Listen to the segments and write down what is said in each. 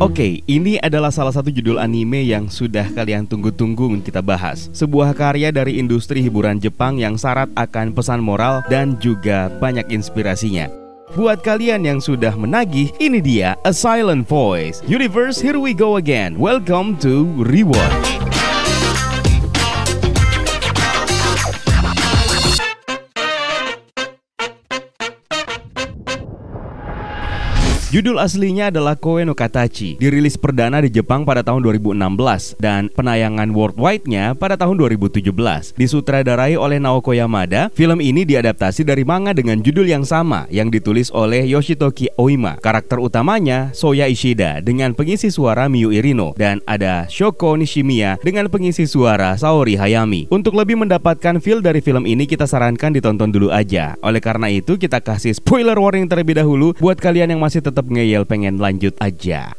Oke, ini adalah salah satu judul anime yang sudah kalian tunggu-tunggu kita bahas. Sebuah karya dari industri hiburan Jepang yang syarat akan pesan moral dan juga banyak inspirasinya. Buat kalian yang sudah menagih, ini dia A Silent Voice. Universe, here we go again. Welcome to Rewatch. Judul aslinya adalah Koe no Katachi, dirilis perdana di Jepang pada tahun 2016 dan penayangan worldwide-nya pada tahun 2017. Disutradarai oleh Naoko Yamada, film ini diadaptasi dari manga dengan judul yang sama yang ditulis oleh Yoshitoki Oima. Karakter utamanya Soya Ishida dengan pengisi suara Miyu Irino dan ada Shoko Nishimiya dengan pengisi suara Saori Hayami. Untuk lebih mendapatkan feel dari film ini kita sarankan ditonton dulu aja. Oleh karena itu kita kasih spoiler warning terlebih dahulu buat kalian yang masih tetap tetap ngeyel pengen lanjut aja.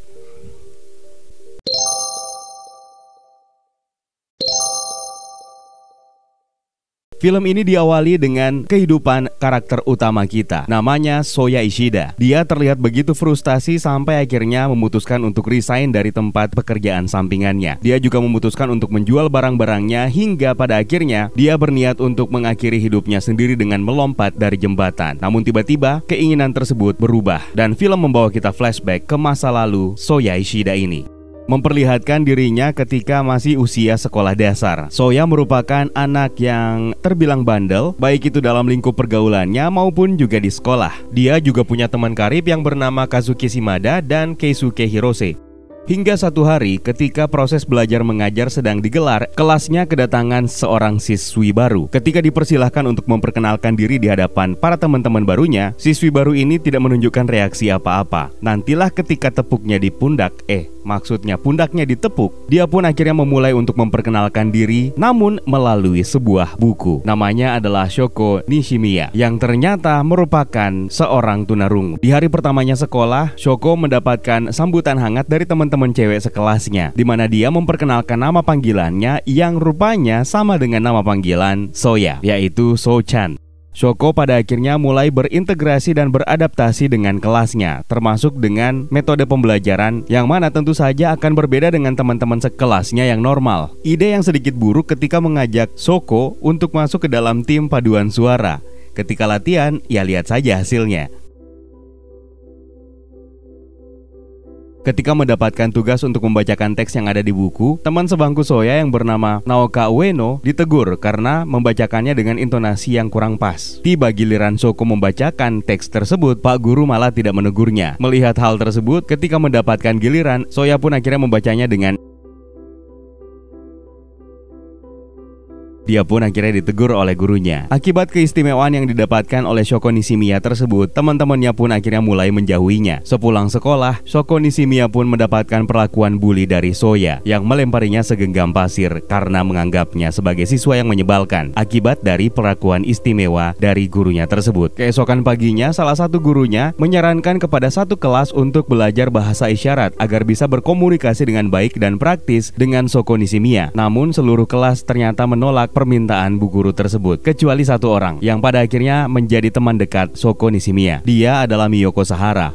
Film ini diawali dengan kehidupan karakter utama kita, namanya Soya Ishida. Dia terlihat begitu frustasi sampai akhirnya memutuskan untuk resign dari tempat pekerjaan sampingannya. Dia juga memutuskan untuk menjual barang-barangnya hingga pada akhirnya dia berniat untuk mengakhiri hidupnya sendiri dengan melompat dari jembatan. Namun tiba-tiba keinginan tersebut berubah dan film membawa kita flashback ke masa lalu Soya Ishida ini memperlihatkan dirinya ketika masih usia sekolah dasar. Soya merupakan anak yang terbilang bandel, baik itu dalam lingkup pergaulannya maupun juga di sekolah. Dia juga punya teman karib yang bernama Kazuki Shimada dan Keisuke Hirose. Hingga satu hari ketika proses belajar mengajar sedang digelar, kelasnya kedatangan seorang siswi baru. Ketika dipersilahkan untuk memperkenalkan diri di hadapan para teman-teman barunya, siswi baru ini tidak menunjukkan reaksi apa-apa. Nantilah ketika tepuknya di pundak, eh Maksudnya pundaknya ditepuk. Dia pun akhirnya memulai untuk memperkenalkan diri namun melalui sebuah buku. Namanya adalah Shoko Nishimiya yang ternyata merupakan seorang tunarungu. Di hari pertamanya sekolah, Shoko mendapatkan sambutan hangat dari teman-teman cewek sekelasnya di mana dia memperkenalkan nama panggilannya yang rupanya sama dengan nama panggilan Soya, yaitu So-chan. Shoko pada akhirnya mulai berintegrasi dan beradaptasi dengan kelasnya, termasuk dengan metode pembelajaran yang mana tentu saja akan berbeda dengan teman-teman sekelasnya yang normal. Ide yang sedikit buruk ketika mengajak Shoko untuk masuk ke dalam tim paduan suara. Ketika latihan, ya lihat saja hasilnya. Ketika mendapatkan tugas untuk membacakan teks yang ada di buku, teman sebangku Soya yang bernama Naoka Ueno ditegur karena membacakannya dengan intonasi yang kurang pas. Tiba giliran Soko membacakan teks tersebut, Pak Guru malah tidak menegurnya. Melihat hal tersebut, ketika mendapatkan giliran, Soya pun akhirnya membacanya dengan Dia pun akhirnya ditegur oleh gurunya. Akibat keistimewaan yang didapatkan oleh Shoko Nishimiya tersebut, teman-temannya pun akhirnya mulai menjauhinya. Sepulang sekolah, Shoko Nishimiya pun mendapatkan perlakuan bully dari Soya yang melemparinya segenggam pasir karena menganggapnya sebagai siswa yang menyebalkan akibat dari perlakuan istimewa dari gurunya tersebut. Keesokan paginya, salah satu gurunya menyarankan kepada satu kelas untuk belajar bahasa isyarat agar bisa berkomunikasi dengan baik dan praktis dengan Shoko Nishimiya. Namun seluruh kelas ternyata menolak permintaan bu guru tersebut kecuali satu orang yang pada akhirnya menjadi teman dekat Soko Nishimiya. Dia adalah Miyoko Sahara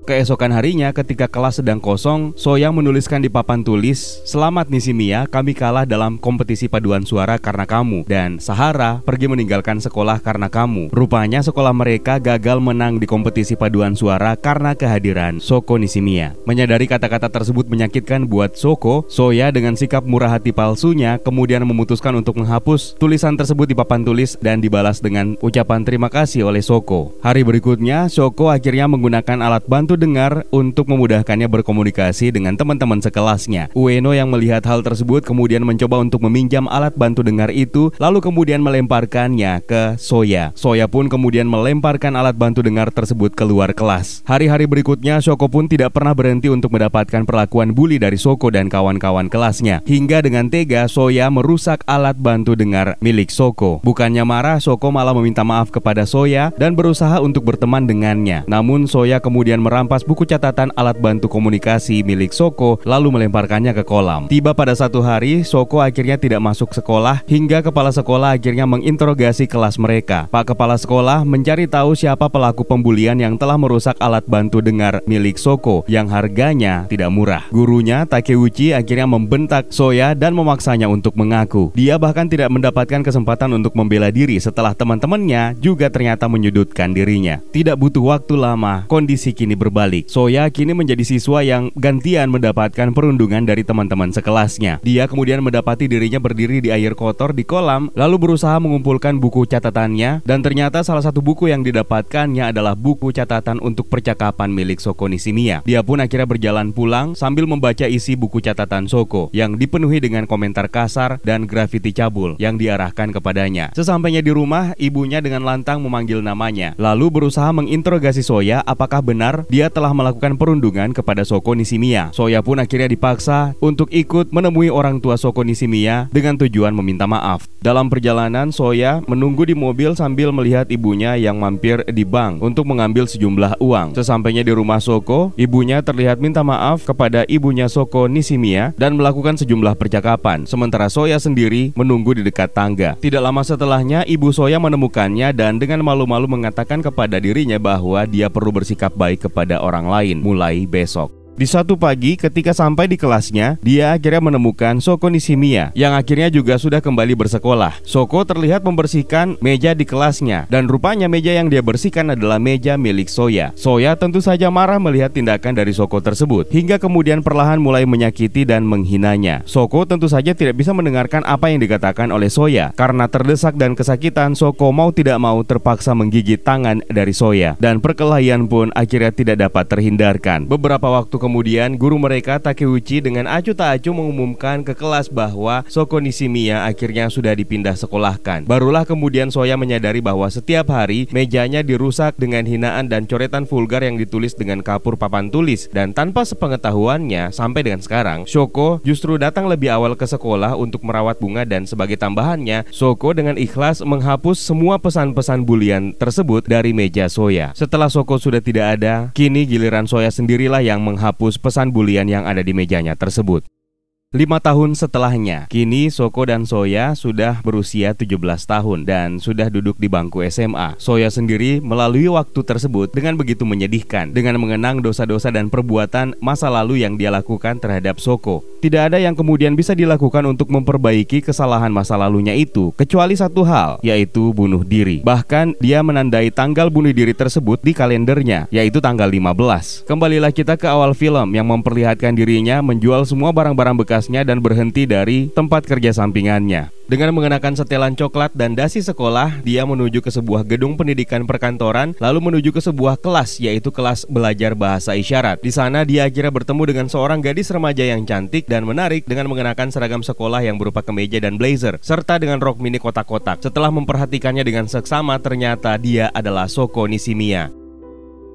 Keesokan harinya ketika kelas sedang kosong, Soya menuliskan di papan tulis, "Selamat Nishimiya, kami kalah dalam kompetisi paduan suara karena kamu." Dan Sahara pergi meninggalkan sekolah karena kamu. Rupanya sekolah mereka gagal menang di kompetisi paduan suara karena kehadiran Soko Nishimiya. Menyadari kata-kata tersebut menyakitkan buat Soko, Soya dengan sikap murah hati palsunya kemudian memutuskan untuk menghapus tulisan tersebut di papan tulis dan dibalas dengan ucapan terima kasih oleh Soko. Hari berikutnya, Soko akhirnya menggunakan alat bantu dengar untuk memudahkannya berkomunikasi dengan teman-teman sekelasnya. Ueno yang melihat hal tersebut kemudian mencoba untuk meminjam alat bantu dengar itu lalu kemudian melemparkannya ke Soya. Soya pun kemudian melemparkan alat bantu dengar tersebut keluar kelas. Hari-hari berikutnya Shoko pun tidak pernah berhenti untuk mendapatkan perlakuan bully dari Soko dan kawan-kawan kelasnya. Hingga dengan tega Soya merusak alat bantu dengar milik Soko. Bukannya marah, Soko malah meminta maaf kepada Soya dan berusaha untuk berteman dengannya. Namun Soya kemudian merasa merampas buku catatan alat bantu komunikasi milik Soko lalu melemparkannya ke kolam. Tiba pada satu hari, Soko akhirnya tidak masuk sekolah hingga kepala sekolah akhirnya menginterogasi kelas mereka. Pak kepala sekolah mencari tahu siapa pelaku pembulian yang telah merusak alat bantu dengar milik Soko yang harganya tidak murah. Gurunya Takeuchi akhirnya membentak Soya dan memaksanya untuk mengaku. Dia bahkan tidak mendapatkan kesempatan untuk membela diri setelah teman-temannya juga ternyata menyudutkan dirinya. Tidak butuh waktu lama, kondisi kini berbalik. Soya kini menjadi siswa yang gantian mendapatkan perundungan dari teman-teman sekelasnya. Dia kemudian mendapati dirinya berdiri di air kotor di kolam, lalu berusaha mengumpulkan buku catatannya, dan ternyata salah satu buku yang didapatkannya adalah buku catatan untuk percakapan milik Soko Nishimiya. Dia pun akhirnya berjalan pulang sambil membaca isi buku catatan Soko yang dipenuhi dengan komentar kasar dan grafiti cabul yang diarahkan kepadanya. Sesampainya di rumah, ibunya dengan lantang memanggil namanya, lalu berusaha menginterogasi Soya apakah benar dia telah melakukan perundungan kepada Soko Nishimiya. Soya pun akhirnya dipaksa untuk ikut menemui orang tua Soko Nishimiya dengan tujuan meminta maaf. Dalam perjalanan, Soya menunggu di mobil sambil melihat ibunya yang mampir di bank untuk mengambil sejumlah uang. Sesampainya di rumah Soko, ibunya terlihat minta maaf kepada ibunya Soko Nishimiya dan melakukan sejumlah percakapan. Sementara Soya sendiri menunggu di dekat tangga. Tidak lama setelahnya, ibu Soya menemukannya dan dengan malu-malu mengatakan kepada dirinya bahwa dia perlu bersikap baik kepada orang lain mulai besok. Di suatu pagi ketika sampai di kelasnya, dia akhirnya menemukan Soko Nishimiya yang akhirnya juga sudah kembali bersekolah. Soko terlihat membersihkan meja di kelasnya dan rupanya meja yang dia bersihkan adalah meja milik Soya. Soya tentu saja marah melihat tindakan dari Soko tersebut hingga kemudian perlahan mulai menyakiti dan menghinanya. Soko tentu saja tidak bisa mendengarkan apa yang dikatakan oleh Soya karena terdesak dan kesakitan Soko mau tidak mau terpaksa menggigit tangan dari Soya dan perkelahian pun akhirnya tidak dapat terhindarkan. Beberapa waktu kemudian guru mereka Takeuchi dengan acuh tak acuh mengumumkan ke kelas bahwa Soko Nishimiya akhirnya sudah dipindah sekolahkan. Barulah kemudian Soya menyadari bahwa setiap hari mejanya dirusak dengan hinaan dan coretan vulgar yang ditulis dengan kapur papan tulis dan tanpa sepengetahuannya sampai dengan sekarang Shoko justru datang lebih awal ke sekolah untuk merawat bunga dan sebagai tambahannya Soko dengan ikhlas menghapus semua pesan-pesan bulian tersebut dari meja Soya. Setelah Soko sudah tidak ada, kini giliran Soya sendirilah yang menghapus menghapus pesan bulian yang ada di mejanya tersebut. Lima tahun setelahnya, kini Soko dan Soya sudah berusia 17 tahun dan sudah duduk di bangku SMA. Soya sendiri melalui waktu tersebut dengan begitu menyedihkan dengan mengenang dosa-dosa dan perbuatan masa lalu yang dia lakukan terhadap Soko. Tidak ada yang kemudian bisa dilakukan untuk memperbaiki kesalahan masa lalunya itu kecuali satu hal, yaitu bunuh diri. Bahkan dia menandai tanggal bunuh diri tersebut di kalendernya, yaitu tanggal 15. Kembalilah kita ke awal film yang memperlihatkan dirinya menjual semua barang-barang bekas dan berhenti dari tempat kerja sampingannya. Dengan mengenakan setelan coklat dan dasi sekolah, dia menuju ke sebuah gedung pendidikan perkantoran, lalu menuju ke sebuah kelas, yaitu kelas belajar bahasa isyarat. Di sana dia akhirnya bertemu dengan seorang gadis remaja yang cantik dan menarik dengan mengenakan seragam sekolah yang berupa kemeja dan blazer, serta dengan rok mini kotak-kotak. Setelah memperhatikannya dengan seksama, ternyata dia adalah Soko Nishimiya.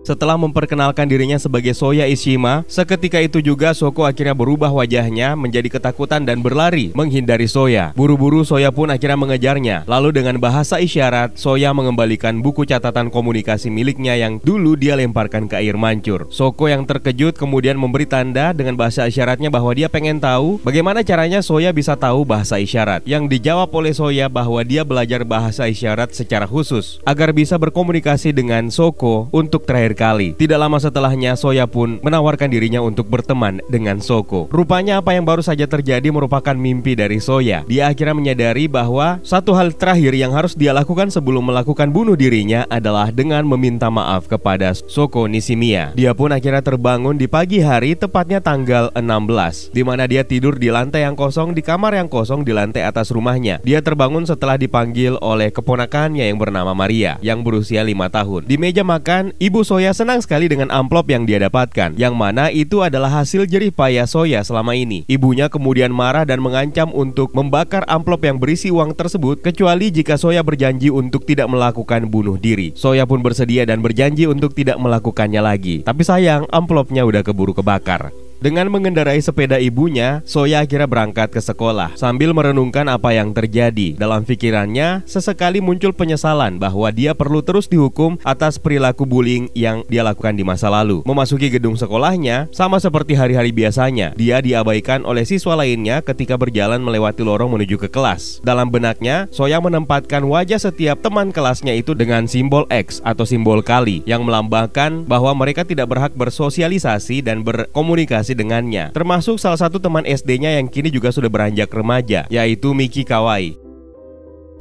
Setelah memperkenalkan dirinya sebagai Soya Ishima, seketika itu juga Soko akhirnya berubah wajahnya menjadi ketakutan dan berlari menghindari Soya. Buru-buru Soya pun akhirnya mengejarnya. Lalu dengan bahasa isyarat, Soya mengembalikan buku catatan komunikasi miliknya yang dulu dia lemparkan ke air mancur. Soko yang terkejut kemudian memberi tanda dengan bahasa isyaratnya bahwa dia pengen tahu bagaimana caranya Soya bisa tahu bahasa isyarat. Yang dijawab oleh Soya bahwa dia belajar bahasa isyarat secara khusus agar bisa berkomunikasi dengan Soko untuk terakhir kali. Tidak lama setelahnya, Soya pun menawarkan dirinya untuk berteman dengan Soko. Rupanya apa yang baru saja terjadi merupakan mimpi dari Soya. Dia akhirnya menyadari bahwa satu hal terakhir yang harus dia lakukan sebelum melakukan bunuh dirinya adalah dengan meminta maaf kepada Soko Nishimiya. Dia pun akhirnya terbangun di pagi hari tepatnya tanggal 16 di mana dia tidur di lantai yang kosong di kamar yang kosong di lantai atas rumahnya. Dia terbangun setelah dipanggil oleh keponakannya yang bernama Maria yang berusia lima tahun. Di meja makan, ibu Soya Soya senang sekali dengan amplop yang dia dapatkan, yang mana itu adalah hasil jerih payah Soya selama ini. Ibunya kemudian marah dan mengancam untuk membakar amplop yang berisi uang tersebut, kecuali jika Soya berjanji untuk tidak melakukan bunuh diri. Soya pun bersedia dan berjanji untuk tidak melakukannya lagi. Tapi sayang, amplopnya udah keburu kebakar. Dengan mengendarai sepeda ibunya, Soya akhirnya berangkat ke sekolah sambil merenungkan apa yang terjadi. Dalam pikirannya, sesekali muncul penyesalan bahwa dia perlu terus dihukum atas perilaku bullying yang dia lakukan di masa lalu. Memasuki gedung sekolahnya, sama seperti hari-hari biasanya, dia diabaikan oleh siswa lainnya ketika berjalan melewati lorong menuju ke kelas. Dalam benaknya, Soya menempatkan wajah setiap teman kelasnya itu dengan simbol X atau simbol kali yang melambangkan bahwa mereka tidak berhak bersosialisasi dan berkomunikasi dengannya, termasuk salah satu teman SD-nya yang kini juga sudah beranjak remaja, yaitu Miki Kawai.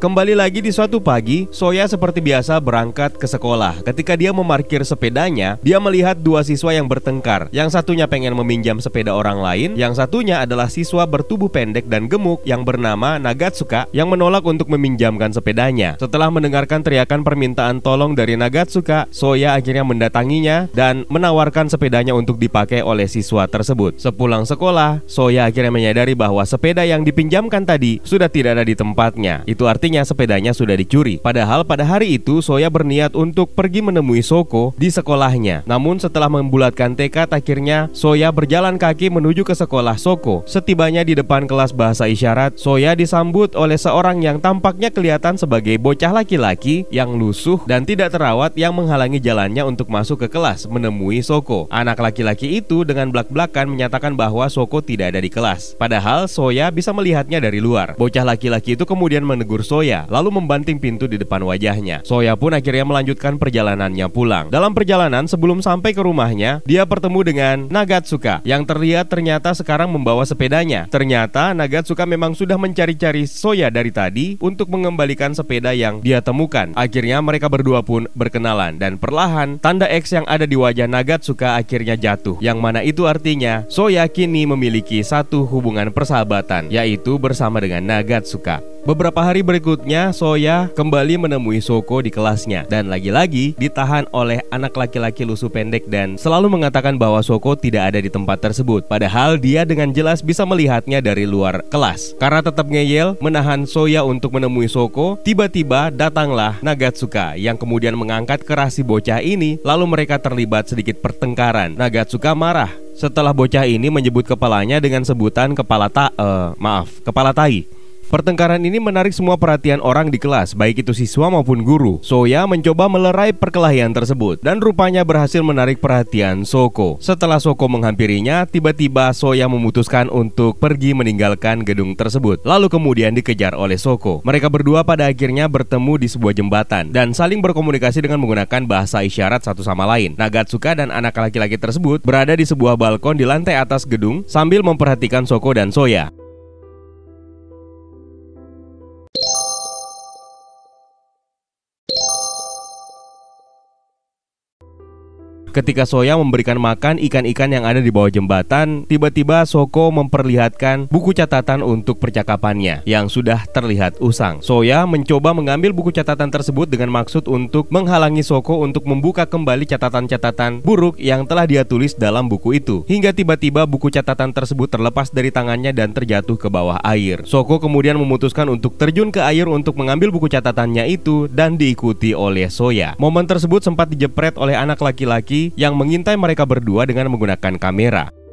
Kembali lagi di suatu pagi, Soya seperti biasa berangkat ke sekolah. Ketika dia memarkir sepedanya, dia melihat dua siswa yang bertengkar. Yang satunya pengen meminjam sepeda orang lain, yang satunya adalah siswa bertubuh pendek dan gemuk yang bernama Nagatsuka yang menolak untuk meminjamkan sepedanya. Setelah mendengarkan teriakan permintaan tolong dari Nagatsuka, Soya akhirnya mendatanginya dan menawarkan sepedanya untuk dipakai oleh siswa tersebut. Sepulang sekolah, Soya akhirnya menyadari bahwa sepeda yang dipinjamkan tadi sudah tidak ada di tempatnya. Itu artinya Akhirnya sepedanya sudah dicuri. Padahal pada hari itu Soya berniat untuk pergi menemui Soko di sekolahnya. Namun setelah membulatkan tekad akhirnya Soya berjalan kaki menuju ke sekolah Soko. Setibanya di depan kelas bahasa isyarat, Soya disambut oleh seorang yang tampaknya kelihatan sebagai bocah laki-laki yang lusuh dan tidak terawat yang menghalangi jalannya untuk masuk ke kelas menemui Soko. Anak laki-laki itu dengan belak-belakan menyatakan bahwa Soko tidak ada di kelas. Padahal Soya bisa melihatnya dari luar. Bocah laki-laki itu kemudian menegur Soya Soya lalu membanting pintu di depan wajahnya. Soya pun akhirnya melanjutkan perjalanannya pulang. Dalam perjalanan sebelum sampai ke rumahnya, dia bertemu dengan Nagatsuka yang terlihat ternyata sekarang membawa sepedanya. Ternyata Nagatsuka memang sudah mencari-cari Soya dari tadi untuk mengembalikan sepeda yang dia temukan. Akhirnya mereka berdua pun berkenalan dan perlahan tanda X yang ada di wajah Nagatsuka akhirnya jatuh. Yang mana itu artinya Soya kini memiliki satu hubungan persahabatan yaitu bersama dengan Nagatsuka. Beberapa hari berikutnya, Soya kembali menemui Soko di kelasnya dan lagi-lagi ditahan oleh anak laki-laki lusuh pendek dan selalu mengatakan bahwa Soko tidak ada di tempat tersebut. Padahal dia dengan jelas bisa melihatnya dari luar kelas. Karena tetap ngeyel menahan Soya untuk menemui Soko, tiba-tiba datanglah Nagatsuka yang kemudian mengangkat kerasi bocah ini lalu mereka terlibat sedikit pertengkaran. Nagatsuka marah setelah bocah ini menyebut kepalanya dengan sebutan kepala ta uh, maaf, kepala tai. Pertengkaran ini menarik semua perhatian orang di kelas, baik itu siswa maupun guru. Soya mencoba melerai perkelahian tersebut dan rupanya berhasil menarik perhatian Soko. Setelah Soko menghampirinya, tiba-tiba Soya memutuskan untuk pergi meninggalkan gedung tersebut. Lalu kemudian dikejar oleh Soko. Mereka berdua pada akhirnya bertemu di sebuah jembatan dan saling berkomunikasi dengan menggunakan bahasa isyarat satu sama lain. Nagatsuka dan anak laki-laki tersebut berada di sebuah balkon di lantai atas gedung sambil memperhatikan Soko dan Soya. Ketika Soya memberikan makan ikan-ikan yang ada di bawah jembatan, tiba-tiba Soko memperlihatkan buku catatan untuk percakapannya yang sudah terlihat usang. Soya mencoba mengambil buku catatan tersebut dengan maksud untuk menghalangi Soko untuk membuka kembali catatan-catatan buruk yang telah dia tulis dalam buku itu. Hingga tiba-tiba buku catatan tersebut terlepas dari tangannya dan terjatuh ke bawah air. Soko kemudian memutuskan untuk terjun ke air untuk mengambil buku catatannya itu dan diikuti oleh Soya. Momen tersebut sempat dijepret oleh anak laki-laki yang mengintai mereka berdua dengan menggunakan kamera.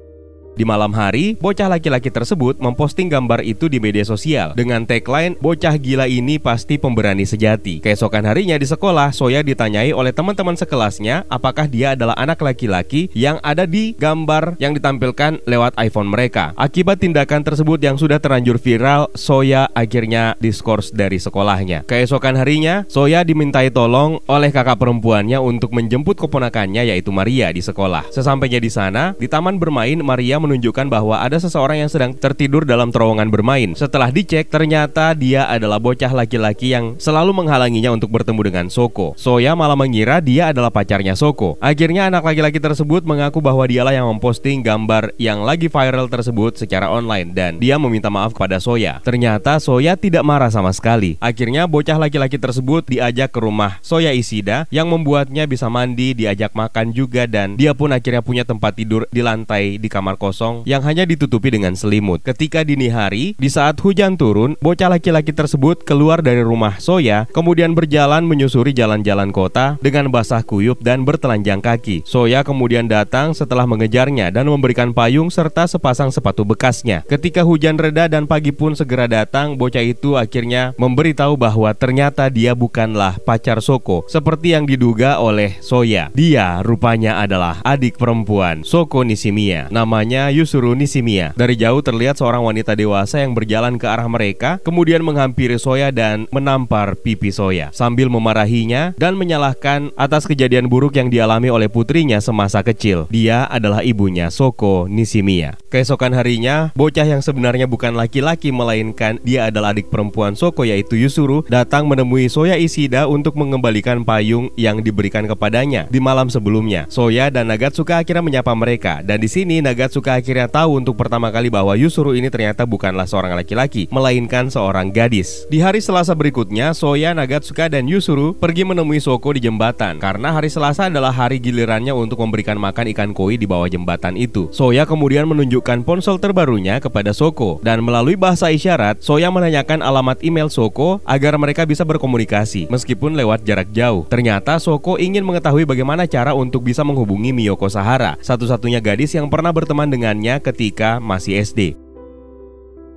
Di malam hari, bocah laki-laki tersebut memposting gambar itu di media sosial dengan tagline "Bocah gila ini pasti pemberani sejati". Keesokan harinya di sekolah, Soya ditanyai oleh teman-teman sekelasnya apakah dia adalah anak laki-laki yang ada di gambar yang ditampilkan lewat iPhone mereka. Akibat tindakan tersebut yang sudah terlanjur viral, Soya akhirnya diskors dari sekolahnya. Keesokan harinya, Soya dimintai tolong oleh kakak perempuannya untuk menjemput keponakannya yaitu Maria di sekolah. Sesampainya di sana, di taman bermain Maria menunjukkan bahwa ada seseorang yang sedang tertidur dalam terowongan bermain. Setelah dicek, ternyata dia adalah bocah laki-laki yang selalu menghalanginya untuk bertemu dengan Soko. Soya malah mengira dia adalah pacarnya Soko. Akhirnya anak laki-laki tersebut mengaku bahwa dialah yang memposting gambar yang lagi viral tersebut secara online dan dia meminta maaf kepada Soya. Ternyata Soya tidak marah sama sekali. Akhirnya bocah laki-laki tersebut diajak ke rumah Soya Isida yang membuatnya bisa mandi, diajak makan juga dan dia pun akhirnya punya tempat tidur di lantai di kamar kos kosong yang hanya ditutupi dengan selimut. Ketika dini hari, di saat hujan turun, bocah laki-laki tersebut keluar dari rumah Soya, kemudian berjalan menyusuri jalan-jalan kota dengan basah kuyup dan bertelanjang kaki. Soya kemudian datang setelah mengejarnya dan memberikan payung serta sepasang sepatu bekasnya. Ketika hujan reda dan pagi pun segera datang, bocah itu akhirnya memberitahu bahwa ternyata dia bukanlah pacar Soko seperti yang diduga oleh Soya. Dia rupanya adalah adik perempuan Soko Nishimiya. Namanya Yusuru Nishimiya. Dari jauh terlihat seorang wanita dewasa yang berjalan ke arah mereka, kemudian menghampiri Soya dan menampar pipi Soya sambil memarahinya dan menyalahkan atas kejadian buruk yang dialami oleh putrinya semasa kecil. Dia adalah ibunya Soko Nishimiya. Keesokan harinya, bocah yang sebenarnya bukan laki-laki melainkan dia adalah adik perempuan Soko yaitu Yusuru datang menemui Soya Ishida untuk mengembalikan payung yang diberikan kepadanya di malam sebelumnya. Soya dan Nagatsuka akhirnya menyapa mereka dan di sini Nagatsuka akhirnya tahu untuk pertama kali bahwa Yusuru ini ternyata bukanlah seorang laki-laki melainkan seorang gadis. Di hari Selasa berikutnya, Soya, Nagatsuka dan Yusuru pergi menemui Soko di jembatan karena hari Selasa adalah hari gilirannya untuk memberikan makan ikan koi di bawah jembatan itu. Soya kemudian menunjukkan ponsel terbarunya kepada Soko dan melalui bahasa isyarat, Soya menanyakan alamat email Soko agar mereka bisa berkomunikasi meskipun lewat jarak jauh. Ternyata Soko ingin mengetahui bagaimana cara untuk bisa menghubungi Miyoko Sahara, satu-satunya gadis yang pernah berteman dengannya ketika masih SD.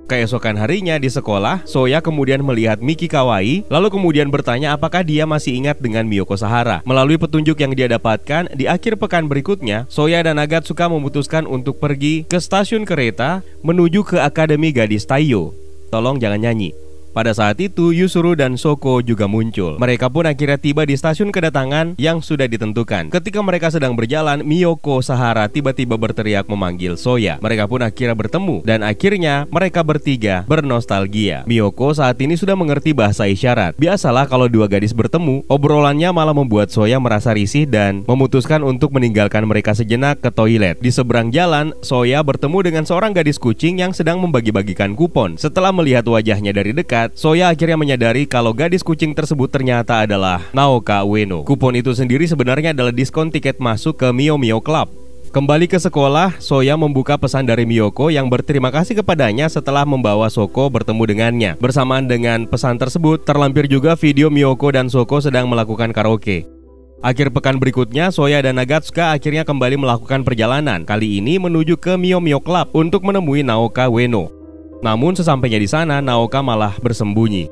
Keesokan harinya di sekolah, Soya kemudian melihat Miki Kawai, lalu kemudian bertanya apakah dia masih ingat dengan Miyoko Sahara. Melalui petunjuk yang dia dapatkan, di akhir pekan berikutnya, Soya dan Agatsuka memutuskan untuk pergi ke stasiun kereta menuju ke Akademi Gadis Taiyo. Tolong jangan nyanyi. Pada saat itu, Yusuru dan Soko juga muncul. Mereka pun akhirnya tiba di stasiun kedatangan yang sudah ditentukan. Ketika mereka sedang berjalan, Miyoko Sahara tiba-tiba berteriak memanggil Soya. Mereka pun akhirnya bertemu dan akhirnya mereka bertiga bernostalgia. Miyoko saat ini sudah mengerti bahasa isyarat. Biasalah kalau dua gadis bertemu, obrolannya malah membuat Soya merasa risih dan memutuskan untuk meninggalkan mereka sejenak ke toilet. Di seberang jalan, Soya bertemu dengan seorang gadis kucing yang sedang membagi-bagikan kupon. Setelah melihat wajahnya dari dekat, Soya akhirnya menyadari kalau gadis kucing tersebut ternyata adalah Naoka Ueno. Kupon itu sendiri sebenarnya adalah diskon tiket masuk ke Mio Mio Club. Kembali ke sekolah, Soya membuka pesan dari Miyoko yang berterima kasih kepadanya setelah membawa Soko bertemu dengannya. Bersamaan dengan pesan tersebut, terlampir juga video Miyoko dan Soko sedang melakukan karaoke. Akhir pekan berikutnya, Soya dan Nagatsuka akhirnya kembali melakukan perjalanan, kali ini menuju ke Mio Mio Club untuk menemui Naoka Ueno. Namun sesampainya di sana, Naoka malah bersembunyi.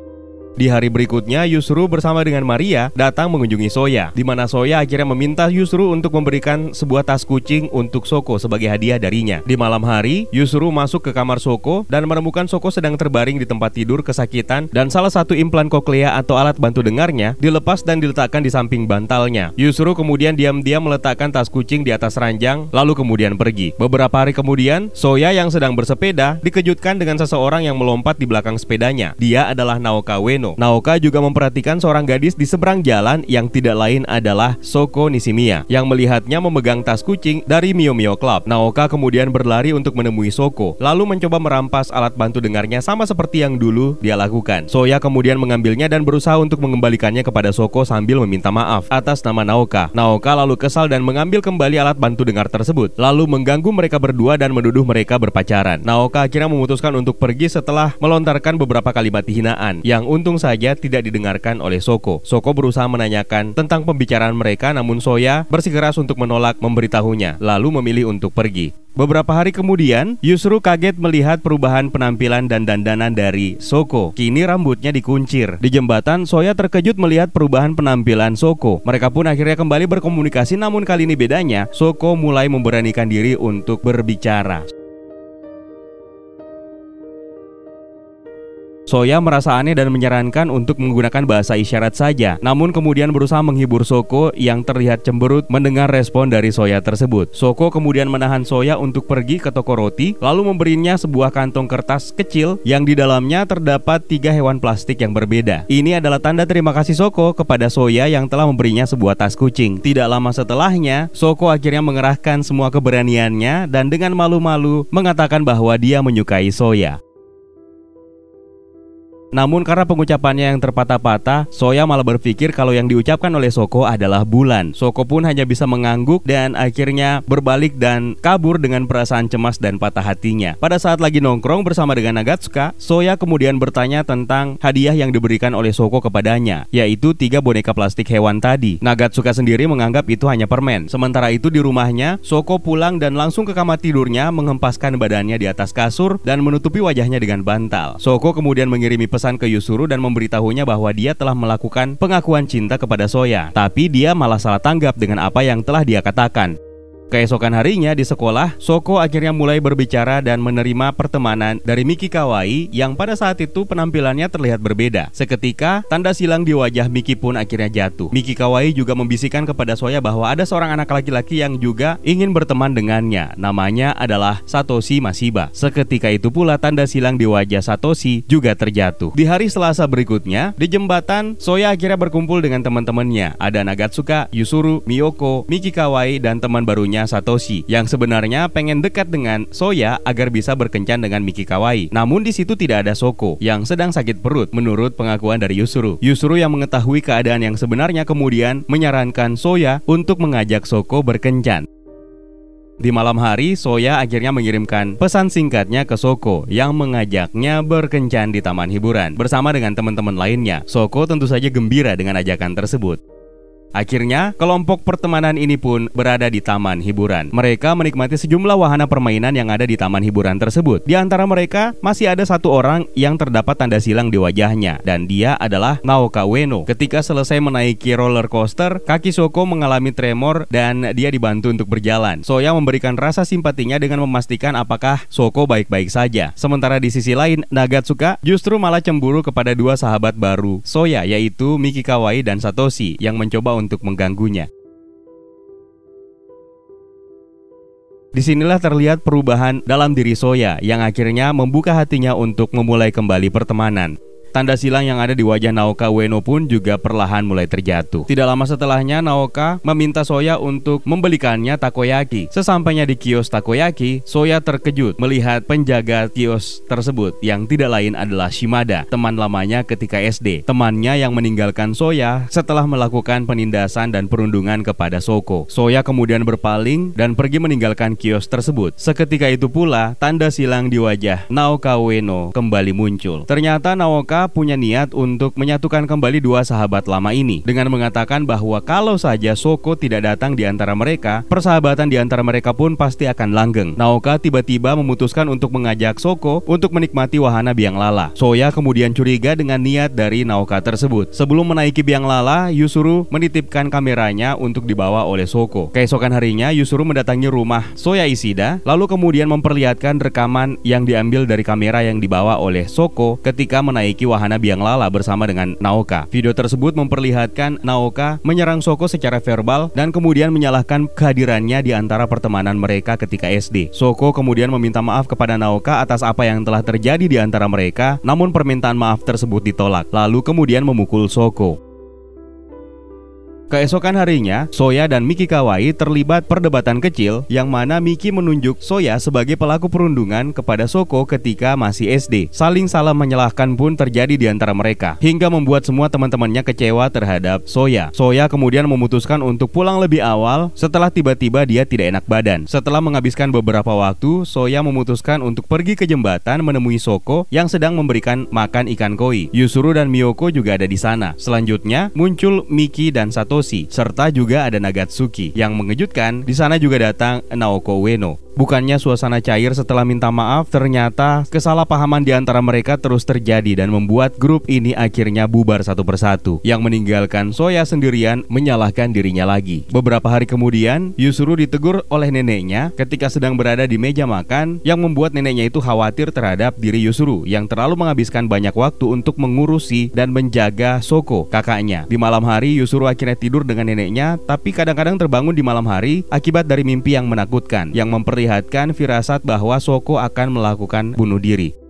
Di hari berikutnya, Yusru bersama dengan Maria datang mengunjungi Soya, di mana Soya akhirnya meminta Yusru untuk memberikan sebuah tas kucing untuk Soko sebagai hadiah darinya. Di malam hari, Yusru masuk ke kamar Soko dan menemukan Soko sedang terbaring di tempat tidur kesakitan dan salah satu implan koklea atau alat bantu dengarnya dilepas dan diletakkan di samping bantalnya. Yusru kemudian diam-diam meletakkan tas kucing di atas ranjang, lalu kemudian pergi. Beberapa hari kemudian, Soya yang sedang bersepeda dikejutkan dengan seseorang yang melompat di belakang sepedanya. Dia adalah Naoka Wen Naoka juga memperhatikan seorang gadis di seberang jalan yang tidak lain adalah Soko Nishimiya yang melihatnya memegang tas kucing dari Mio Mio Club. Naoka kemudian berlari untuk menemui Soko, lalu mencoba merampas alat bantu dengarnya sama seperti yang dulu dia lakukan. Soya kemudian mengambilnya dan berusaha untuk mengembalikannya kepada Soko sambil meminta maaf atas nama Naoka. Naoka lalu kesal dan mengambil kembali alat bantu dengar tersebut, lalu mengganggu mereka berdua dan menuduh mereka berpacaran. Naoka akhirnya memutuskan untuk pergi setelah melontarkan beberapa kalimat hinaan yang untung untung saja tidak didengarkan oleh Soko. Soko berusaha menanyakan tentang pembicaraan mereka namun Soya bersikeras untuk menolak memberitahunya, lalu memilih untuk pergi. Beberapa hari kemudian, Yusru kaget melihat perubahan penampilan dan dandanan dari Soko. Kini rambutnya dikuncir. Di jembatan, Soya terkejut melihat perubahan penampilan Soko. Mereka pun akhirnya kembali berkomunikasi namun kali ini bedanya, Soko mulai memberanikan diri untuk berbicara. Soya merasa aneh dan menyarankan untuk menggunakan bahasa isyarat saja. Namun kemudian berusaha menghibur Soko yang terlihat cemberut mendengar respon dari Soya tersebut. Soko kemudian menahan Soya untuk pergi ke toko roti, lalu memberinya sebuah kantong kertas kecil yang di dalamnya terdapat tiga hewan plastik yang berbeda. Ini adalah tanda terima kasih Soko kepada Soya yang telah memberinya sebuah tas kucing. Tidak lama setelahnya, Soko akhirnya mengerahkan semua keberaniannya dan dengan malu-malu mengatakan bahwa dia menyukai Soya. Namun karena pengucapannya yang terpatah-patah, Soya malah berpikir kalau yang diucapkan oleh Soko adalah bulan. Soko pun hanya bisa mengangguk dan akhirnya berbalik dan kabur dengan perasaan cemas dan patah hatinya. Pada saat lagi nongkrong bersama dengan Nagatsuka, Soya kemudian bertanya tentang hadiah yang diberikan oleh Soko kepadanya, yaitu tiga boneka plastik hewan tadi. Nagatsuka sendiri menganggap itu hanya permen. Sementara itu di rumahnya, Soko pulang dan langsung ke kamar tidurnya menghempaskan badannya di atas kasur dan menutupi wajahnya dengan bantal. Soko kemudian mengirimi pesan ke Yusuru dan memberitahunya bahwa dia telah melakukan pengakuan cinta kepada Soya. Tapi dia malah salah tanggap dengan apa yang telah dia katakan. Keesokan harinya di sekolah, Soko akhirnya mulai berbicara dan menerima pertemanan dari Miki Kawaii yang pada saat itu penampilannya terlihat berbeda. Seketika, tanda silang di wajah Miki pun akhirnya jatuh. Miki Kawaii juga membisikkan kepada Soya bahwa ada seorang anak laki-laki yang juga ingin berteman dengannya. Namanya adalah Satoshi Masiba. Seketika itu pula tanda silang di wajah Satoshi juga terjatuh. Di hari Selasa berikutnya, di jembatan, Soya akhirnya berkumpul dengan teman-temannya. Ada Nagatsuka, Yusuru, Miyoko, Miki Kawaii, dan teman barunya Satoshi yang sebenarnya pengen dekat dengan Soya agar bisa berkencan dengan Miki Kawaii. Namun di situ tidak ada Soko yang sedang sakit perut menurut pengakuan dari Yusuru. Yusuru yang mengetahui keadaan yang sebenarnya kemudian menyarankan Soya untuk mengajak Soko berkencan. Di malam hari, Soya akhirnya mengirimkan pesan singkatnya ke Soko yang mengajaknya berkencan di taman hiburan bersama dengan teman-teman lainnya. Soko tentu saja gembira dengan ajakan tersebut. Akhirnya, kelompok pertemanan ini pun berada di taman hiburan. Mereka menikmati sejumlah wahana permainan yang ada di taman hiburan tersebut. Di antara mereka, masih ada satu orang yang terdapat tanda silang di wajahnya, dan dia adalah Naoka Ueno. Ketika selesai menaiki roller coaster, kaki Soko mengalami tremor dan dia dibantu untuk berjalan. Soya memberikan rasa simpatinya dengan memastikan apakah Soko baik-baik saja. Sementara di sisi lain, Nagatsuka justru malah cemburu kepada dua sahabat baru Soya, yaitu Miki Kawaii dan Satoshi, yang mencoba untuk mengganggunya. Di sinilah terlihat perubahan dalam diri Soya yang akhirnya membuka hatinya untuk memulai kembali pertemanan. Tanda silang yang ada di wajah Naoka Ueno pun juga perlahan mulai terjatuh. Tidak lama setelahnya Naoka meminta Soya untuk membelikannya takoyaki. Sesampainya di kios takoyaki, Soya terkejut melihat penjaga kios tersebut yang tidak lain adalah Shimada, teman lamanya ketika SD. Temannya yang meninggalkan Soya setelah melakukan penindasan dan perundungan kepada Soko. Soya kemudian berpaling dan pergi meninggalkan kios tersebut. Seketika itu pula, tanda silang di wajah Naoka Ueno kembali muncul. Ternyata Naoka punya niat untuk menyatukan kembali dua sahabat lama ini dengan mengatakan bahwa kalau saja Soko tidak datang di antara mereka, persahabatan di antara mereka pun pasti akan langgeng. Naoka tiba-tiba memutuskan untuk mengajak Soko untuk menikmati wahana biang lala. Soya kemudian curiga dengan niat dari Naoka tersebut. Sebelum menaiki biang lala, Yusuru menitipkan kameranya untuk dibawa oleh Soko. Keesokan harinya, Yusuru mendatangi rumah Soya Isida, lalu kemudian memperlihatkan rekaman yang diambil dari kamera yang dibawa oleh Soko ketika menaiki wahana biang lala bersama dengan Naoka. Video tersebut memperlihatkan Naoka menyerang Soko secara verbal dan kemudian menyalahkan kehadirannya di antara pertemanan mereka ketika SD. Soko kemudian meminta maaf kepada Naoka atas apa yang telah terjadi di antara mereka, namun permintaan maaf tersebut ditolak. Lalu kemudian memukul Soko. Keesokan harinya, Soya dan Miki Kawaii terlibat perdebatan kecil yang mana Miki menunjuk Soya sebagai pelaku perundungan kepada Soko ketika masih SD. Saling salah menyalahkan pun terjadi di antara mereka, hingga membuat semua teman-temannya kecewa terhadap Soya. Soya kemudian memutuskan untuk pulang lebih awal setelah tiba-tiba dia tidak enak badan. Setelah menghabiskan beberapa waktu, Soya memutuskan untuk pergi ke jembatan menemui Soko yang sedang memberikan makan ikan koi. Yusuru dan Miyoko juga ada di sana. Selanjutnya, muncul Miki dan Satoshi serta juga ada Nagatsuki. Yang mengejutkan, di sana juga datang Naoko Ueno. Bukannya suasana cair setelah minta maaf, ternyata kesalahpahaman di antara mereka terus terjadi dan membuat grup ini akhirnya bubar satu persatu. Yang meninggalkan Soya sendirian menyalahkan dirinya lagi. Beberapa hari kemudian, Yusuru ditegur oleh neneknya ketika sedang berada di meja makan yang membuat neneknya itu khawatir terhadap diri Yusuru yang terlalu menghabiskan banyak waktu untuk mengurusi dan menjaga Soko, kakaknya. Di malam hari, Yusuru akhirnya tidur dengan neneknya, tapi kadang-kadang terbangun di malam hari akibat dari mimpi yang menakutkan yang memperlihatkan firasat bahwa Soko akan melakukan bunuh diri.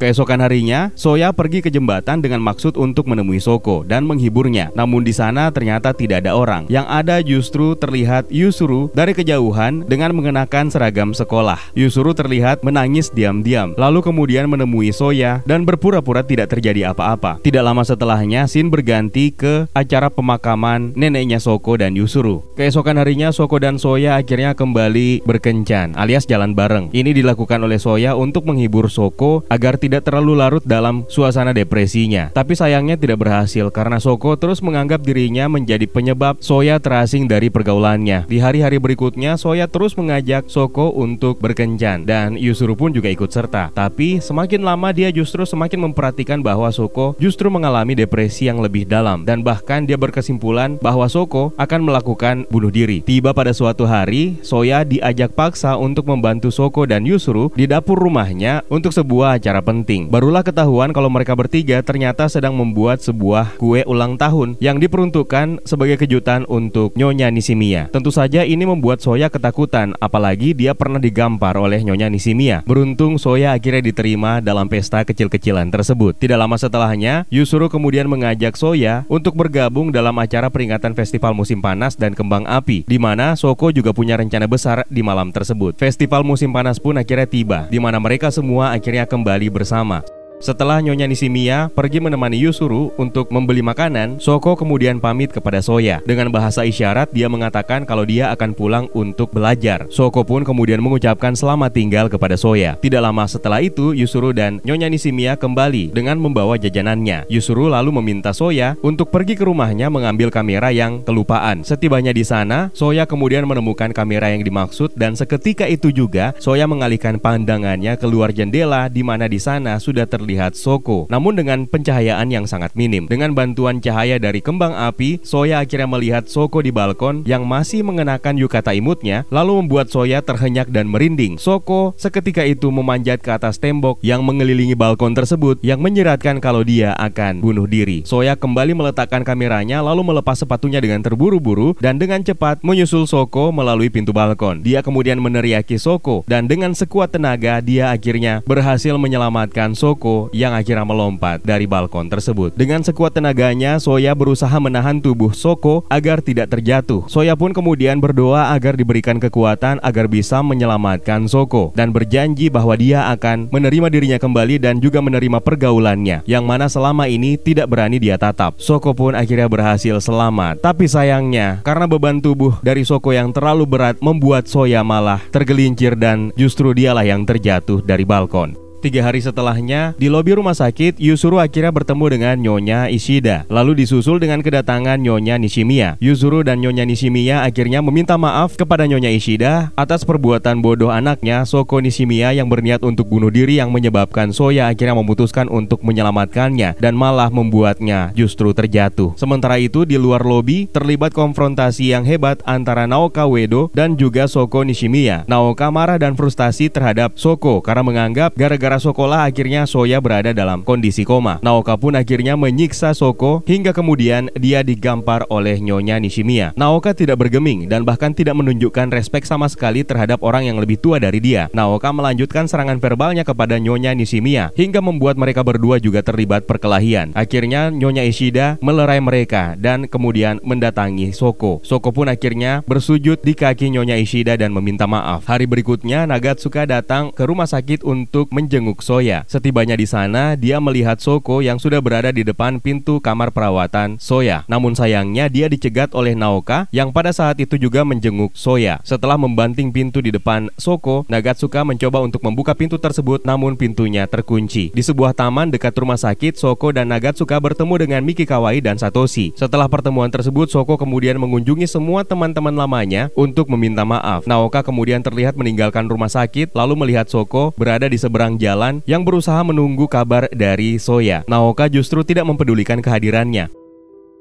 Keesokan harinya, Soya pergi ke jembatan dengan maksud untuk menemui Soko dan menghiburnya. Namun di sana ternyata tidak ada orang. Yang ada justru terlihat Yusuru dari kejauhan dengan mengenakan seragam sekolah. Yusuru terlihat menangis diam-diam, lalu kemudian menemui Soya dan berpura-pura tidak terjadi apa-apa. Tidak lama setelahnya, Shin berganti ke acara pemakaman neneknya Soko dan Yusuru. Keesokan harinya, Soko dan Soya akhirnya kembali berkencan alias jalan bareng. Ini dilakukan oleh Soya untuk menghibur Soko agar tidak tidak terlalu larut dalam suasana depresinya. Tapi sayangnya tidak berhasil karena Soko terus menganggap dirinya menjadi penyebab Soya terasing dari pergaulannya. Di hari-hari berikutnya, Soya terus mengajak Soko untuk berkencan dan Yusuru pun juga ikut serta. Tapi semakin lama dia justru semakin memperhatikan bahwa Soko justru mengalami depresi yang lebih dalam dan bahkan dia berkesimpulan bahwa Soko akan melakukan bunuh diri. Tiba pada suatu hari, Soya diajak paksa untuk membantu Soko dan Yusuru di dapur rumahnya untuk sebuah acara penting penting. Barulah ketahuan kalau mereka bertiga ternyata sedang membuat sebuah kue ulang tahun yang diperuntukkan sebagai kejutan untuk Nyonya Nishimiya. Tentu saja ini membuat Soya ketakutan, apalagi dia pernah digampar oleh Nyonya Nishimiya. Beruntung Soya akhirnya diterima dalam pesta kecil-kecilan tersebut. Tidak lama setelahnya, Yusuru kemudian mengajak Soya untuk bergabung dalam acara peringatan festival musim panas dan kembang api, di mana Soko juga punya rencana besar di malam tersebut. Festival musim panas pun akhirnya tiba, di mana mereka semua akhirnya kembali bersama bersama. Setelah Nyonya Nishimiya pergi menemani Yusuru untuk membeli makanan, Soko kemudian pamit kepada Soya. Dengan bahasa isyarat, dia mengatakan kalau dia akan pulang untuk belajar. Soko pun kemudian mengucapkan selamat tinggal kepada Soya. Tidak lama setelah itu, Yusuru dan Nyonya Nishimiya kembali dengan membawa jajanannya. Yusuru lalu meminta Soya untuk pergi ke rumahnya mengambil kamera yang kelupaan. Setibanya di sana, Soya kemudian menemukan kamera yang dimaksud dan seketika itu juga Soya mengalihkan pandangannya keluar jendela di mana di sana sudah terlihat terlihat Soko, namun dengan pencahayaan yang sangat minim. Dengan bantuan cahaya dari kembang api, Soya akhirnya melihat Soko di balkon yang masih mengenakan yukata imutnya, lalu membuat Soya terhenyak dan merinding. Soko seketika itu memanjat ke atas tembok yang mengelilingi balkon tersebut yang menyeratkan kalau dia akan bunuh diri. Soya kembali meletakkan kameranya lalu melepas sepatunya dengan terburu-buru dan dengan cepat menyusul Soko melalui pintu balkon. Dia kemudian meneriaki Soko dan dengan sekuat tenaga dia akhirnya berhasil menyelamatkan Soko yang akhirnya melompat dari balkon tersebut. Dengan sekuat tenaganya, Soya berusaha menahan tubuh Soko agar tidak terjatuh. Soya pun kemudian berdoa agar diberikan kekuatan agar bisa menyelamatkan Soko dan berjanji bahwa dia akan menerima dirinya kembali dan juga menerima pergaulannya yang mana selama ini tidak berani dia tatap. Soko pun akhirnya berhasil selamat. Tapi sayangnya, karena beban tubuh dari Soko yang terlalu berat membuat Soya malah tergelincir dan justru dialah yang terjatuh dari balkon. Tiga hari setelahnya, di lobi rumah sakit, Yusuru akhirnya bertemu dengan Nyonya Ishida. Lalu disusul dengan kedatangan Nyonya Nishimiya. Yusuru dan Nyonya Nishimiya akhirnya meminta maaf kepada Nyonya Ishida atas perbuatan bodoh anaknya Soko Nishimiya yang berniat untuk bunuh diri yang menyebabkan Soya akhirnya memutuskan untuk menyelamatkannya dan malah membuatnya justru terjatuh. Sementara itu di luar lobi terlibat konfrontasi yang hebat antara Naoka Uedo dan juga Soko Nishimiya. Naoka marah dan frustasi terhadap Soko karena menganggap gara-gara Gara sekolah akhirnya Soya berada dalam kondisi koma. Naoka pun akhirnya menyiksa Soko hingga kemudian dia digampar oleh Nyonya Nishimiya. Naoka tidak bergeming dan bahkan tidak menunjukkan respek sama sekali terhadap orang yang lebih tua dari dia. Naoka melanjutkan serangan verbalnya kepada Nyonya Nishimiya hingga membuat mereka berdua juga terlibat perkelahian. Akhirnya Nyonya Ishida melerai mereka dan kemudian mendatangi Soko. Soko pun akhirnya bersujud di kaki Nyonya Ishida dan meminta maaf. Hari berikutnya Nagatsuka datang ke rumah sakit untuk menjenguk menjenguk Soya. Setibanya di sana, dia melihat Soko yang sudah berada di depan pintu kamar perawatan Soya. Namun sayangnya dia dicegat oleh Naoka yang pada saat itu juga menjenguk Soya. Setelah membanting pintu di depan Soko, Nagatsuka mencoba untuk membuka pintu tersebut namun pintunya terkunci. Di sebuah taman dekat rumah sakit, Soko dan Nagatsuka bertemu dengan Miki Kawai dan Satoshi. Setelah pertemuan tersebut, Soko kemudian mengunjungi semua teman-teman lamanya untuk meminta maaf. Naoka kemudian terlihat meninggalkan rumah sakit lalu melihat Soko berada di seberang jalan jalan yang berusaha menunggu kabar dari Soya. Naoka justru tidak mempedulikan kehadirannya.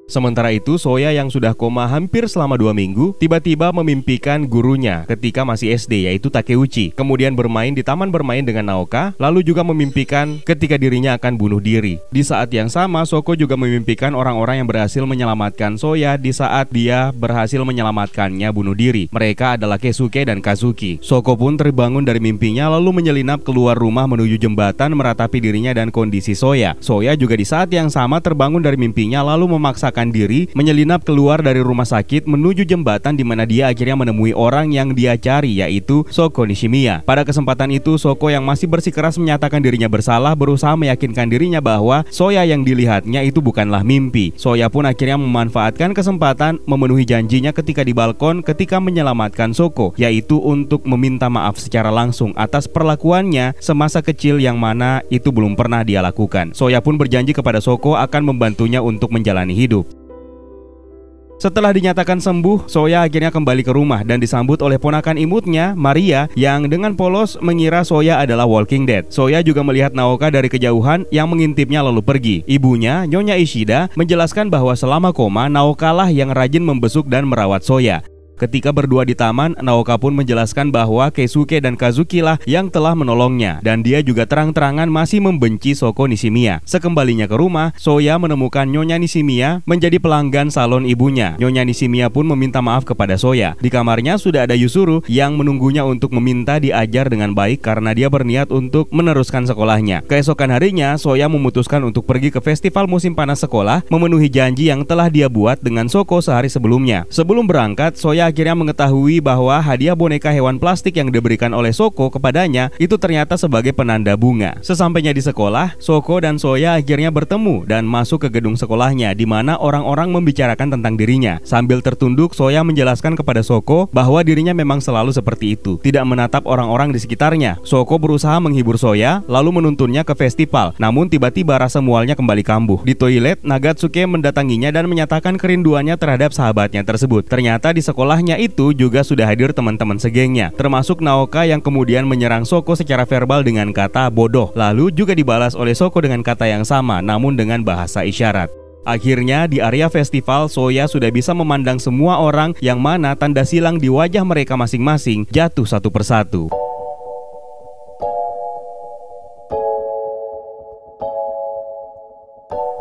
Sementara itu, Soya yang sudah koma hampir selama dua minggu, tiba-tiba memimpikan gurunya ketika masih SD, yaitu Takeuchi. Kemudian bermain di taman bermain dengan Naoka, lalu juga memimpikan ketika dirinya akan bunuh diri. Di saat yang sama, Soko juga memimpikan orang-orang yang berhasil menyelamatkan Soya di saat dia berhasil menyelamatkannya bunuh diri. Mereka adalah Kesuke dan Kazuki. Soko pun terbangun dari mimpinya lalu menyelinap keluar rumah menuju jembatan meratapi dirinya dan kondisi Soya. Soya juga di saat yang sama terbangun dari mimpinya lalu memaksakan memaksakan diri menyelinap keluar dari rumah sakit menuju jembatan di mana dia akhirnya menemui orang yang dia cari yaitu Soko Nishimiya. Pada kesempatan itu Soko yang masih bersikeras menyatakan dirinya bersalah berusaha meyakinkan dirinya bahwa Soya yang dilihatnya itu bukanlah mimpi. Soya pun akhirnya memanfaatkan kesempatan memenuhi janjinya ketika di balkon ketika menyelamatkan Soko yaitu untuk meminta maaf secara langsung atas perlakuannya semasa kecil yang mana itu belum pernah dia lakukan. Soya pun berjanji kepada Soko akan membantunya untuk menjalani hidup. Setelah dinyatakan sembuh, Soya akhirnya kembali ke rumah dan disambut oleh ponakan imutnya, Maria, yang dengan polos mengira Soya adalah Walking Dead. Soya juga melihat Naoka dari kejauhan yang mengintipnya lalu pergi. Ibunya, Nyonya Ishida, menjelaskan bahwa selama koma, Naoka lah yang rajin membesuk dan merawat Soya. Ketika berdua di taman, Naoka pun menjelaskan bahwa Keisuke dan Kazuki lah yang telah menolongnya dan dia juga terang-terangan masih membenci Soko Nishimiya. Sekembalinya ke rumah, Soya menemukan Nyonya Nishimiya menjadi pelanggan salon ibunya. Nyonya Nishimiya pun meminta maaf kepada Soya. Di kamarnya sudah ada Yusuru yang menunggunya untuk meminta diajar dengan baik karena dia berniat untuk meneruskan sekolahnya. Keesokan harinya, Soya memutuskan untuk pergi ke festival musim panas sekolah memenuhi janji yang telah dia buat dengan Soko sehari sebelumnya. Sebelum berangkat, Soya akhirnya mengetahui bahwa hadiah boneka hewan plastik yang diberikan oleh Soko kepadanya itu ternyata sebagai penanda bunga. Sesampainya di sekolah, Soko dan Soya akhirnya bertemu dan masuk ke gedung sekolahnya di mana orang-orang membicarakan tentang dirinya. Sambil tertunduk, Soya menjelaskan kepada Soko bahwa dirinya memang selalu seperti itu, tidak menatap orang-orang di sekitarnya. Soko berusaha menghibur Soya, lalu menuntunnya ke festival. Namun tiba-tiba rasa mualnya kembali kambuh. Di toilet, Nagatsuke mendatanginya dan menyatakan kerinduannya terhadap sahabatnya tersebut. Ternyata di sekolah setelahnya itu juga sudah hadir teman-teman segengnya, termasuk Naoka yang kemudian menyerang Soko secara verbal dengan kata bodoh, lalu juga dibalas oleh Soko dengan kata yang sama namun dengan bahasa isyarat. Akhirnya di area festival Soya sudah bisa memandang semua orang yang mana tanda silang di wajah mereka masing-masing jatuh satu persatu.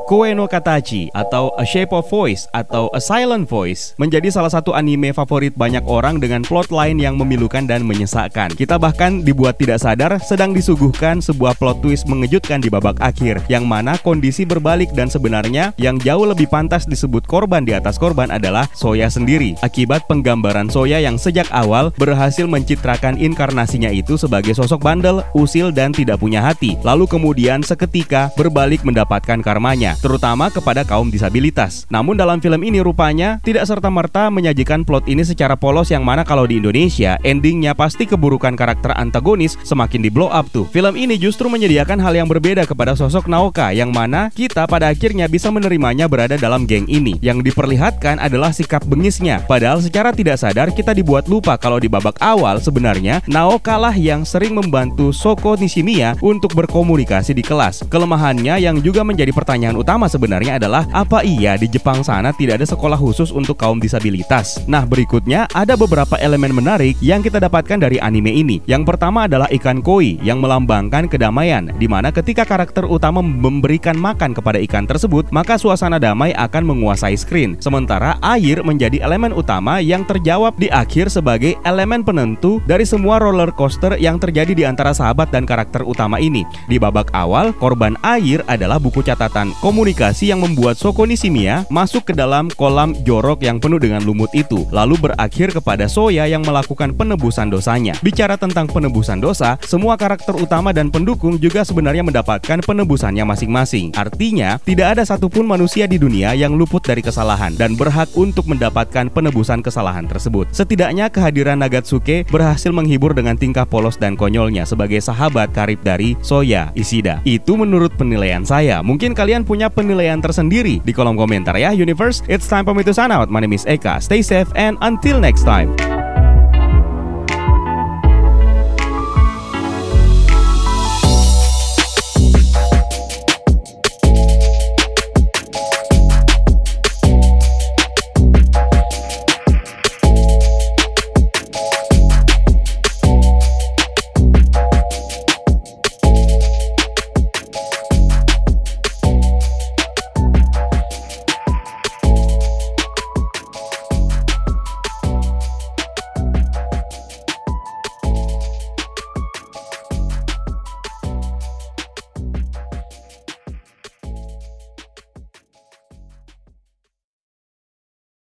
Koe no Katachi atau A Shape of Voice atau A Silent Voice menjadi salah satu anime favorit banyak orang dengan plot line yang memilukan dan menyesakkan. Kita bahkan dibuat tidak sadar sedang disuguhkan sebuah plot twist mengejutkan di babak akhir yang mana kondisi berbalik dan sebenarnya yang jauh lebih pantas disebut korban di atas korban adalah Soya sendiri akibat penggambaran Soya yang sejak awal berhasil mencitrakan inkarnasinya itu sebagai sosok bandel, usil dan tidak punya hati. Lalu kemudian seketika berbalik mendapatkan karmanya terutama kepada kaum disabilitas. Namun dalam film ini rupanya tidak serta-merta menyajikan plot ini secara polos yang mana kalau di Indonesia endingnya pasti keburukan karakter antagonis semakin di blow up tuh. Film ini justru menyediakan hal yang berbeda kepada sosok Naoka yang mana kita pada akhirnya bisa menerimanya berada dalam geng ini. Yang diperlihatkan adalah sikap bengisnya. Padahal secara tidak sadar kita dibuat lupa kalau di babak awal sebenarnya Naoka lah yang sering membantu Soko Nishimiya untuk berkomunikasi di kelas. Kelemahannya yang juga menjadi pertanyaan utama utama sebenarnya adalah apa iya di Jepang sana tidak ada sekolah khusus untuk kaum disabilitas? Nah, berikutnya ada beberapa elemen menarik yang kita dapatkan dari anime ini. Yang pertama adalah ikan koi yang melambangkan kedamaian, di mana ketika karakter utama memberikan makan kepada ikan tersebut, maka suasana damai akan menguasai screen. Sementara air menjadi elemen utama yang terjawab di akhir sebagai elemen penentu dari semua roller coaster yang terjadi di antara sahabat dan karakter utama ini. Di babak awal, korban air adalah buku catatan komunikasi komunikasi yang membuat Soko Nishimiya masuk ke dalam kolam jorok yang penuh dengan lumut itu, lalu berakhir kepada Soya yang melakukan penebusan dosanya. Bicara tentang penebusan dosa, semua karakter utama dan pendukung juga sebenarnya mendapatkan penebusannya masing-masing. Artinya, tidak ada satupun manusia di dunia yang luput dari kesalahan dan berhak untuk mendapatkan penebusan kesalahan tersebut. Setidaknya kehadiran Nagatsuke berhasil menghibur dengan tingkah polos dan konyolnya sebagai sahabat karib dari Soya Ishida. Itu menurut penilaian saya. Mungkin kalian penilaian tersendiri di kolom komentar ya Universe. It's time for me to sign out. My name is Eka. Stay safe and until next time.